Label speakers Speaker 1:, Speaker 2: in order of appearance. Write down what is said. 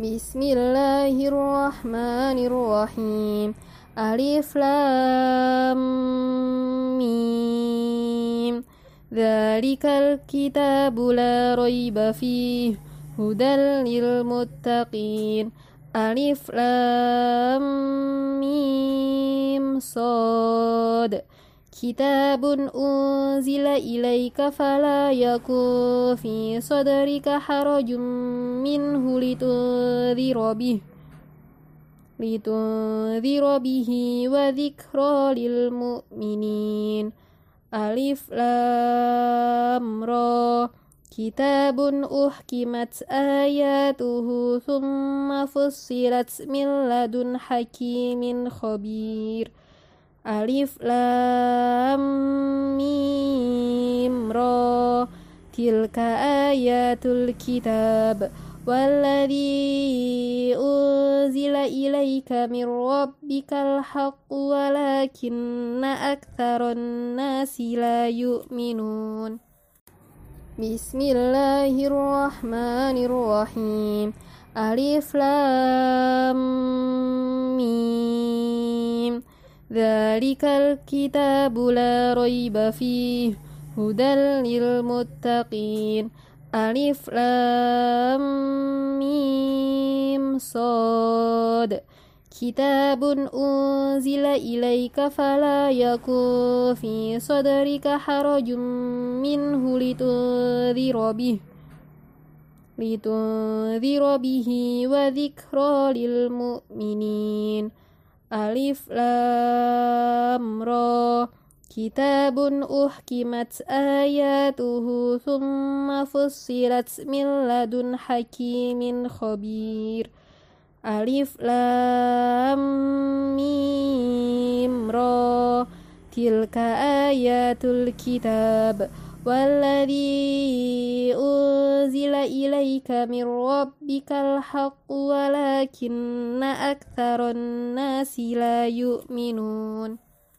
Speaker 1: بسم الله الرحمن الرحيم ألف لام ميم ذلك الكتاب لا ريب فيه هدى للمتقين ألف لام ميم صاد Kitabun unzila ilaika fala yaku fi sadrika harajum minhu litudhira bih. Litudhira bihi wa dhikra lil mu'minin. Alif lam ra. Kitabun uhkimat ayatuhu thumma fussilat min ladun hakimin khabir. Alif Lam Mim Ra. Tilka ayatul kitab Walladhi unzila ilaika min rabbikal haqq walakinna aktharan nasi la yu'minun. Bismillahirrahmanirrahim. Alif Lam Mim Dzalikal kitabu la raiba fih hudal ilmu muttaqin. Alif lam mim sod Kitabun unzila ilaika fala yaku fi sadrika harajum minhu litudhira bih. Litudhira bihi wa dhikra lil mu'minin. Alif Lam Ra Kitabun uhkimat ayatuhu thumma fussilat min ladun hakimin Khobir. Alif Lam Mim Ro Tilka ayatul kitab Walladhi ilaika min rabbikal haqq walakinna nasila nasi minun.